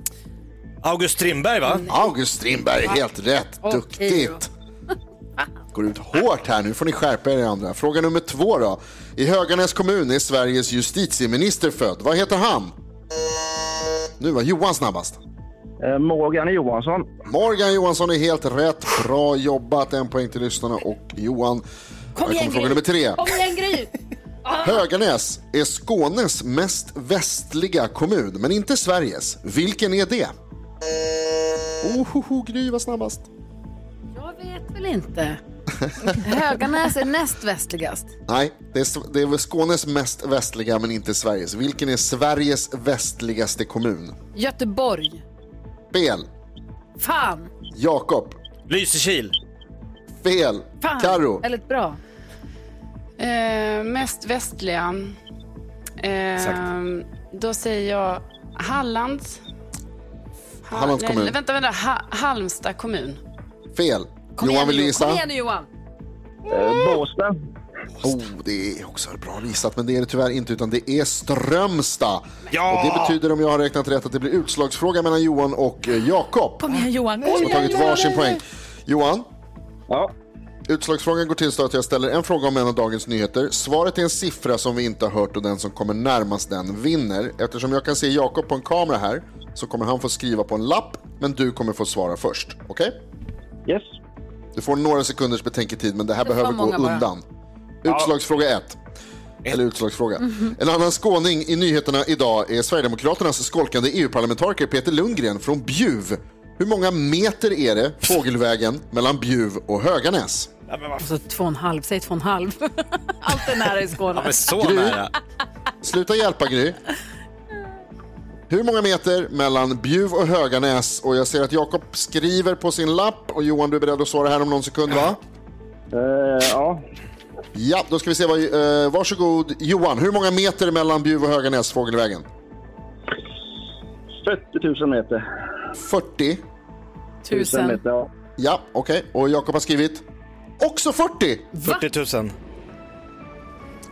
August Strindberg va? August Strindberg, helt rätt. Duktigt. Går ut hårt här, nu får ni skärpa er andra. Fråga nummer två då. I Höganäs kommun är Sveriges justitieminister född. Vad heter han? Nu var Johan snabbast. Eh, Morgan Johansson. Morgan Johansson är helt rätt. Bra jobbat. En poäng till lyssnarna och Johan. Kom här igen, kommer fråga Gry. nummer tre. Kom igen, Gry! Höganäs är Skånes mest västliga kommun, men inte Sveriges. Vilken är det? Ohoho, Gry var snabbast. Jag vet väl inte. Höganäs är näst västligast. Nej, det är, det är Skånes mest västliga, men inte Sveriges. Vilken är Sveriges västligaste kommun? Göteborg. Fel. Fan! Jakob. Lysekil. Fel. Fan. Karo. Väldigt bra. Eh, mest västliga. Eh, då säger jag Hallands. Ha- Hallands nej, kommun. Vänta, vänta. Ha, Halmstad kommun. Fel. Kom Johan igen, vill nu, gissa? kom igen nu, Johan. Eh, Båstad. Oh, det är också bra gissat, men det är det tyvärr inte, utan det är Strömstad. Ja! Och det betyder, om jag har räknat rätt, att det blir utslagsfråga mellan Johan och eh, Jakob. Kom igen Johan. Som har tagit varsin poäng. Johan? Ja? Utslagsfrågan går till så att jag ställer en fråga om en av dagens nyheter. Svaret är en siffra som vi inte har hört och den som kommer närmast den vinner. Eftersom jag kan se Jakob på en kamera här så kommer han få skriva på en lapp, men du kommer få svara först. Okej? Yes. Du får några sekunders betänketid, men det här Det behöver gå bara. undan. Utslagsfråga 1. Eller utslagsfråga. Mhm. En annan skåning i nyheterna idag är Sverigedemokraternas skolkande EU-parlamentariker Peter Lundgren från Bjuv. Hur många meter är det fågelvägen mellan Bjuv och Höganäs? Alltså två och en halv, säg två och en halv. Allt är nära i Skåne. Gry, Sluta hjälpa Gry. Hur många meter mellan Bjuv och Höganäs? Och jag ser att Jakob skriver på sin lapp och Johan du är beredd att svara här om någon sekund va? ja. Ja, då ska vi se vad, eh, varsågod Johan. Hur många meter mellan Bjuv och Höganäs fågelvägen? 40 000 meter. 40? Tusen meter, ja. Ja, okej. Och Jakob har skrivit också 40. 40 000.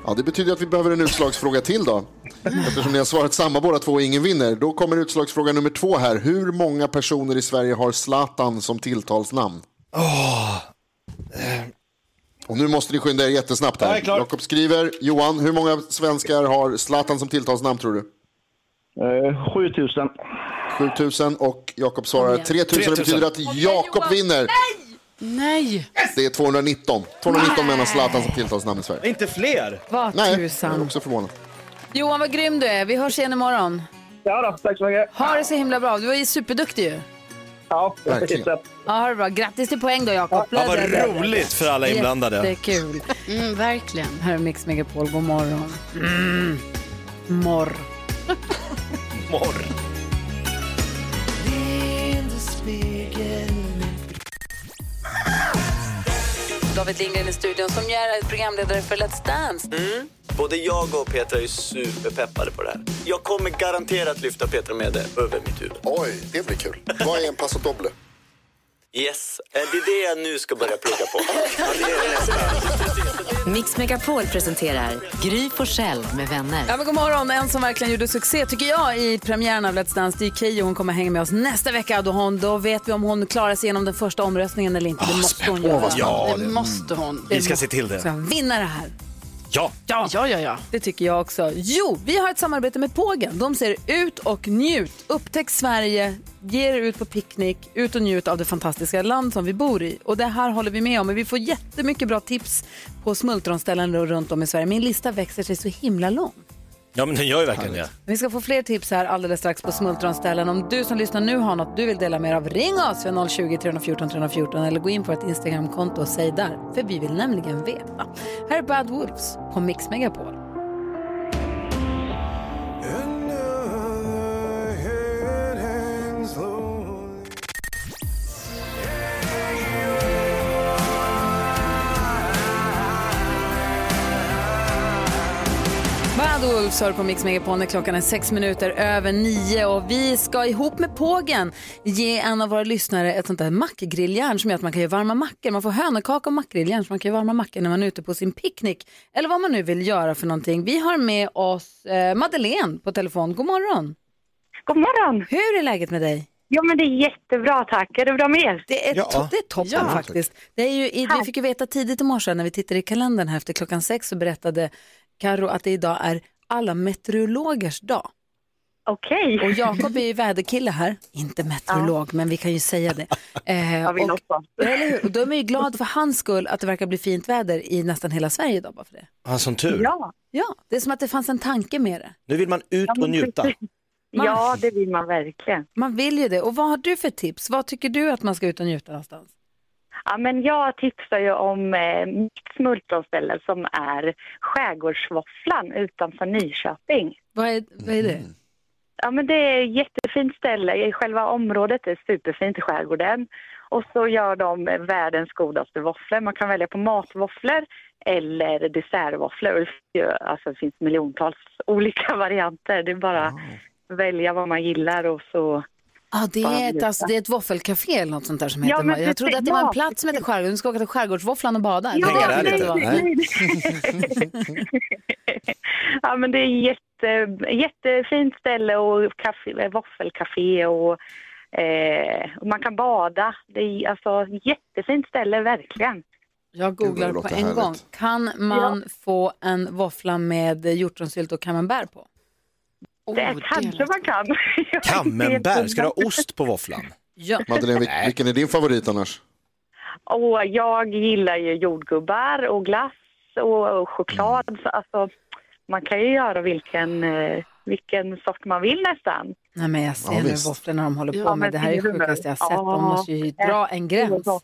Ja, det betyder att vi behöver en utslagsfråga till då. Eftersom ni har svarat samma båda två och ingen vinner. Då kommer utslagsfråga nummer två här. Hur många personer i Sverige har Zlatan som tilltalsnamn? Och nu måste ni skynda er jättesnabbt Jag är här. klar. Jakob skriver. Johan, hur många svenskar har Zlatan som tilltalsnamn tror du? Eh, 7000. 7000 och Jakob svarar igen. 3000. Det 3000. betyder att Jakob vinner. Nej! Det är 219. 219 menar Zlatan som tilltalsnamn i Sverige. Inte fler? Vad Nej, jag tusan. är också förvånad. Johan, vad grym du är. Vi hörs igen imorgon. Ja då, tack så mycket. Ha det så himla bra. Du var ju superduktig ju. Ja, Verkligen. Ja, ha det bra. Grattis till poäng då, Jakob. Ja, vad roligt för alla inblandade. Jättekul. Mm, verkligen. Här är Mix Megapol. God morgon. Mm. Morr. Morr. David Lindgren i studion som är programledare för Let's Dance. Mm. Både jag och Petra är superpeppade på det här. Jag kommer garanterat lyfta Petra med det över mitt huvud. Oj, det blir kul. Vad är en passo doble? Yes, det är det jag nu ska börja plugga på. Ja, det är nästa. Mix Megapol presenterar Gry Forssell med vänner. Ja, men god morgon. En som verkligen gjorde succé tycker jag i premiären av Let's Dance det är Keyyo. Hon kommer hänga med oss nästa vecka. Då, hon, då vet vi om hon klarar sig igenom den första omröstningen eller inte. Det måste hon göra. Ja, det måste hon. Vi ska se till det. Ska vinna det här. Ja. Ja. ja, ja, ja. Det tycker jag också. Jo, vi har ett samarbete med Pågen. De säger ut och njut. Upptäck Sverige, ge er ut på picknick, ut och njut av det fantastiska land som vi bor i. Och det här håller vi med om. Men vi får jättemycket bra tips på smultronställen runt om i Sverige. Min lista växer sig så himla lång. Ja, men den gör ju verkligen det. Vi ska få fler tips här alldeles strax på smultronställen. Om du som lyssnar nu har något du vill dela med er av, ring oss vid 020 314 314 eller gå in på ett Instagramkonto och säg där. För vi vill nämligen veta. Här är Bad Wolves på Mix Megapol. Wolves hör på Mix Megapol när klockan är sex minuter över nio och vi ska ihop med Pågen ge en av våra lyssnare ett sånt där mackgrilljärn som gör att man kan göra varma mackor. Man får hönökaka och mackgrilljärn så man kan göra varma mackor när man är ute på sin picknick eller vad man nu vill göra för någonting. Vi har med oss eh, Madeleine på telefon. God morgon! God morgon! Hur är läget med dig? Ja, men det är jättebra tack. Är det bra med er? Det är, to- det är toppen Ja. faktiskt. Det är ju, i- vi fick ju veta tidigt i morse när vi tittade i kalendern här efter klockan sex så berättade Karo att det idag är alla meteorologers dag. Okej. Och Jakob är ju väderkille här, inte meteorolog, men vi kan ju säga det. Eh, Jag vill och, också. eller hur? Och då är man ju glad för hans skull att det verkar bli fint väder i nästan hela Sverige idag bara för det. Han som tur. Ja. Ja, det är som att det fanns en tanke med det. Nu vill man ut och njuta. Ja, det vill man verkligen. Man vill ju det. Och vad har du för tips? Vad tycker du att man ska ut och njuta någonstans? Ja, men jag tipsar ju om eh, mitt smultronställe som är Skärgårdsvåfflan utanför Nyköping. Vad är, vad är det? Ja, men det är ett jättefint ställe. Själva området är superfint i skärgården. Och så gör de världens godaste våfflor. Man kan välja på matvåfflor eller dessertvåfflor. Alltså, det finns miljontals olika varianter. Det är bara att välja vad man gillar och så... Ja, det är, ett, alltså, det är ett våffelcafé eller något sånt där som Ja, heter. men jag trodde att det var en ja, plats som heter Skärgården. Du ska åka till Skärgårdsvåfflan och bada. Ja, Det nej, det det var. nej. ja, men det är jätte, jättefint ställe och kaffe, våffelcafé och, eh, och man kan bada. Det är alltså jättefint ställe, verkligen. Jag googlar på en låter gång. härligt. Kan man få en våffla med hjortronsylt och camembert på? Det kanske man kan. Camembert, ska du ha ost på våfflan? Ja. Madeleine, vil- vilken är din favorit annars? Och jag gillar ju jordgubbar och glass och, choklad. Så alltså, man kan ju göra vilken, eh, vilken sort man vill nästan. Nej, men jag ser Ja, nu våfflorna de håller på Ja, med. Det här är det sjukaste jag nu? sett. De måste ju dra en gräns.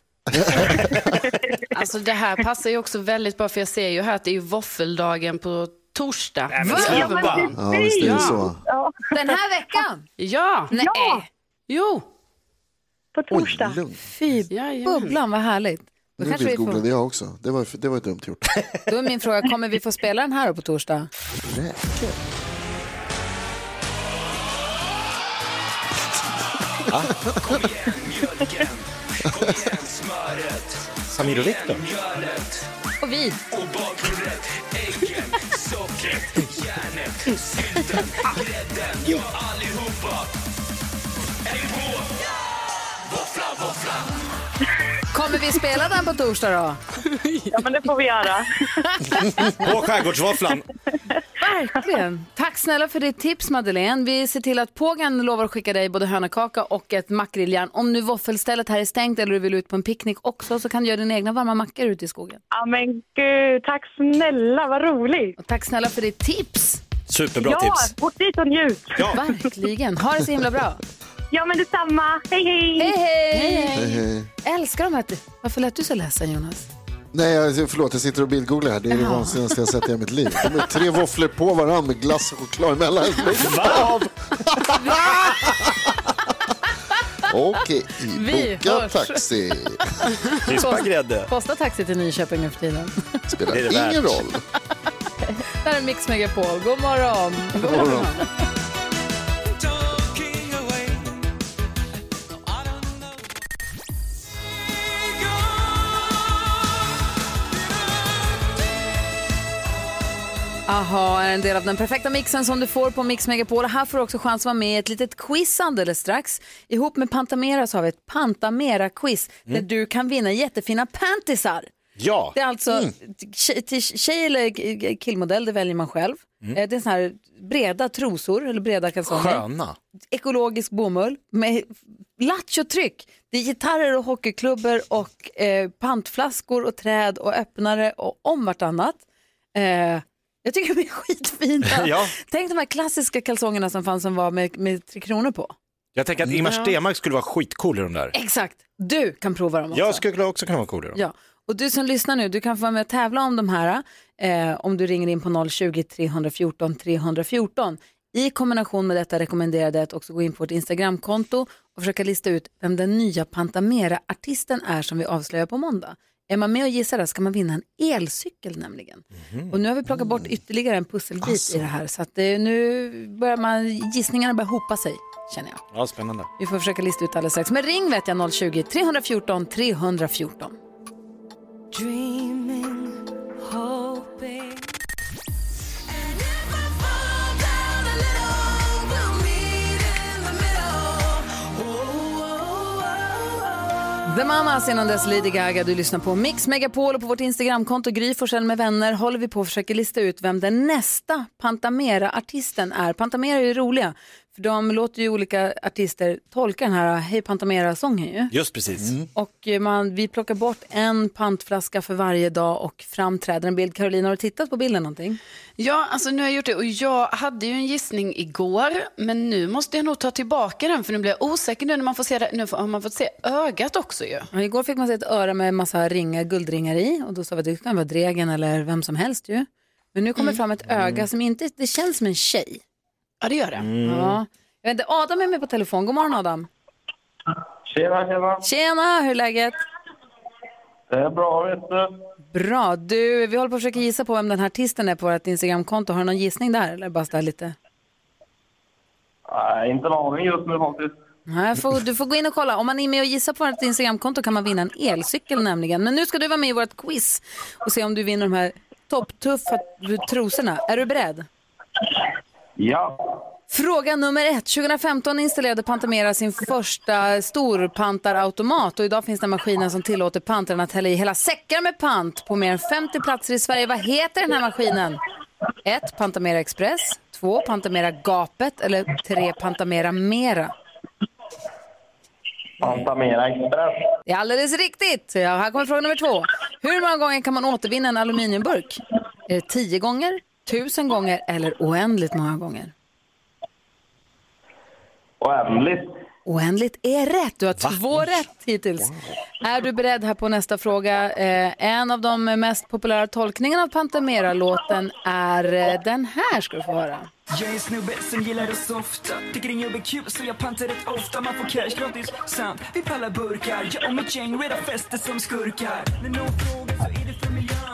Alltså det här passar ju också väldigt bra för jag ser ju här att det är våffeldagen på torsdag. Nej, men sluta. Ja, Ja, visst är det så. Den här veckan? Ja. Nej. Jo. På torsdag. lugn. Fy bubblan, vad härligt. Då, Nu kanske vi googlade får, jag också. Det var, det var dumt gjort. då är min fråga, kommer vi få spela den här då på torsdag? Ah. Samir och Viktor. Och vi. Järnet, sylten, grädden, ja allihopa. Kommer vi spela den på torsdag då? Ja, men det får vi göra. På Skärgårdsvåfflan. Verkligen. Tack snälla för ditt tips Madeleine. Vi ser till att Pågen lovar att skicka dig både hönökaka och ett makrilljärn. Om nu våffelstället här är stängt eller du vill ut på en picknick också så kan du göra dina egna varma mackor ute i skogen. Ja, men gud, tack snälla, vad roligt. Och tack snälla för ditt tips. Superbra ja, tips. åk dit och njut. Verkligen. Ha det så himla bra. Ja, men detsamma. Hej, hej! Hej, hej! Hej, hej. Älskar de här. Varför lät du så ledsen Jonas? Nej, jag, förlåt, jag sitter och bildgooglar här. Det är det Jaha. vansinnigaste jag sett i hela mitt liv. De är tre våfflor på varandra med glass och choklad emellan. Lägg av! Okej, Vi boka hörs. taxi. Vispa grädde. Kostar taxi till Nyköping nu för tiden. Spelar Det är det ingen värt. roll. Där är Mix Megapol. God morgon. God morgon. Aha är en del av den perfekta mixen som du får på Mix Megapol. Här får du också chans att vara med i ett litet quiz alldeles strax. Ihop med Pantamera så har vi ett Pantamera-quiz där du kan vinna jättefina pantisar. Ja. Det är alltså tjej, till tjej eller killmodell, det väljer man själv. Eh, Det är såna här breda trosor eller breda kalsonger. Sköna. Ekologisk bomull med lattjo-tryck. Det är gitarrer och hockeyklubbor och eh, pantflaskor och träd och öppnare och om vartannat. Eh, jag tycker de är skitfina. Ja. Tänk de här klassiska kalsongerna som fanns som var med, med tre kronor på. Jag tänker att Ingmar Ja. Stenmark skulle vara skitcool i de där. Exakt, du kan prova dem också. Jag skulle också kunna vara cool i dem. Ja, och du som lyssnar nu, du kan få vara med och tävla om de här eh, om du ringer in på 020-314 314. I kombination med detta rekommenderade jag att också gå in på vårt Instagramkonto och försöka lista ut vem den nya Pantamera-artisten är som vi avslöjar på måndag. Är man med och gissar det ska man vinna en elcykel nämligen. Och nu har vi plockat bort ytterligare en pusselbit i det här så att det, nu börjar man, gissningarna börjar hopa sig känner jag. Ja, spännande. Vi får försöka lista ut alldeles strax. Men ring vet jag 020-314 314. Dreaming, hoping. The Mamas innan dess Lady Gaga. Du lyssnar på Mix Megapol och på vårt Instagramkonto Gry Forssell med vänner håller vi på att försöka lista ut vem den nästa Pantamera-artisten är. Pantamera är ju roliga, för de låter ju olika artister tolka den här Hej Pantamera-sången ju. Just precis. Och eh, man, vi plockar bort en pantflaska för varje dag och framträder en bild. Carolina, har du tittat på bilden någonting? Ja, alltså nu har jag gjort det och jag hade ju en gissning igår, men nu måste jag nog ta tillbaka den för nu blir jag osäker nu när man får se det. Nu har man fått se ögat också ju. Ja, igår fick man se ett öra med massa ringar, guldringar i och då sa vi att det kan vara Dregen eller vem som helst ju. Men nu kommer fram ett öga som inte, det känns som en tjej. Ja, det gör det. Ja. Jag vet inte, Adam är med på telefon. God morgon Adam. Tjena, tjena. Tjena, hur är läget? Det är bra, vet du. Bra. Du, vi håller på att försöka gissa på vem den här artisten är på vårt Instagramkonto. Har du någon gissning där eller bara sådär lite? Nej, inte en aning just nu faktiskt. Nej, får, du får gå in och kolla. Om man är med och gissar på vårt Instagramkonto kan man vinna en elcykel nämligen. Men nu ska du vara med i vårt quiz och se om du vinner de här topptuffa trosorna. Är du beredd? Ja. Fråga nummer ett. 2015 installerade Pantamera sin första storpantarautomat och idag finns den maskinen som tillåter pantarna att hälla i hela säckar med pant på mer än 50 platser i Sverige. Vad heter den här maskinen? 1. Pantamera Express. 2. Pantamera Gapet. Eller 3. Pantamera Mera. Pantamera Express. Det är alldeles riktigt. Ja, här kommer fråga nummer två. Hur många gånger kan man återvinna en aluminiumburk? Är det 10 gånger, 1000 gånger eller oändligt många gånger? Oändligt. Oändligt är rätt. Du har två rätt hittills. Är du beredd här på nästa fråga? Eh, en av de mest populära tolkningarna av Pantamera-låten är eh, den här ska du få höra. Jag är en snubbe som gillar att softa Tycker din jobb är kul så jag pantar rätt ofta Man får cash gratis samt vi pallar burkar Jag och mitt gäng redan fester som skurkar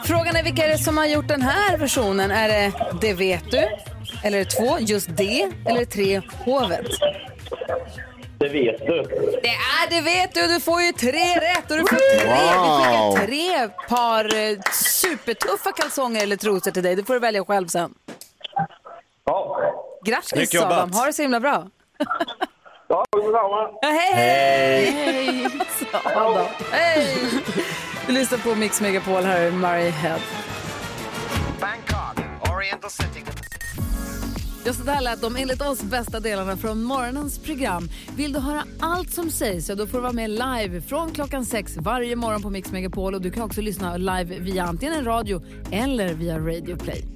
Frågan är vilka är det som har gjort den här versionen? Är det Det vet du? Eller är det två, just det? Eller tre, Hovet? Det vet du. Det är det vet du, du får ju tre rätt och du får tre, Wow. vi skickar tre par eh, supertuffa kalsonger eller trosor till dig. Du får du välja själv sen. Ja. Grattis. Adam, ha det så himla bra. Ja, detsamma. Ja, hej, hej! Hej! Du lyssnar på Mix Megapol, här är Murray Head. Bangkok, Oriental City. Just det här lät de enligt oss bästa delarna från morgonens program. Vill du höra allt som sägs så då får du vara med live från klockan sex varje morgon på Mix Megapol. Och du kan också lyssna live via antingen en radio eller via Radio Play.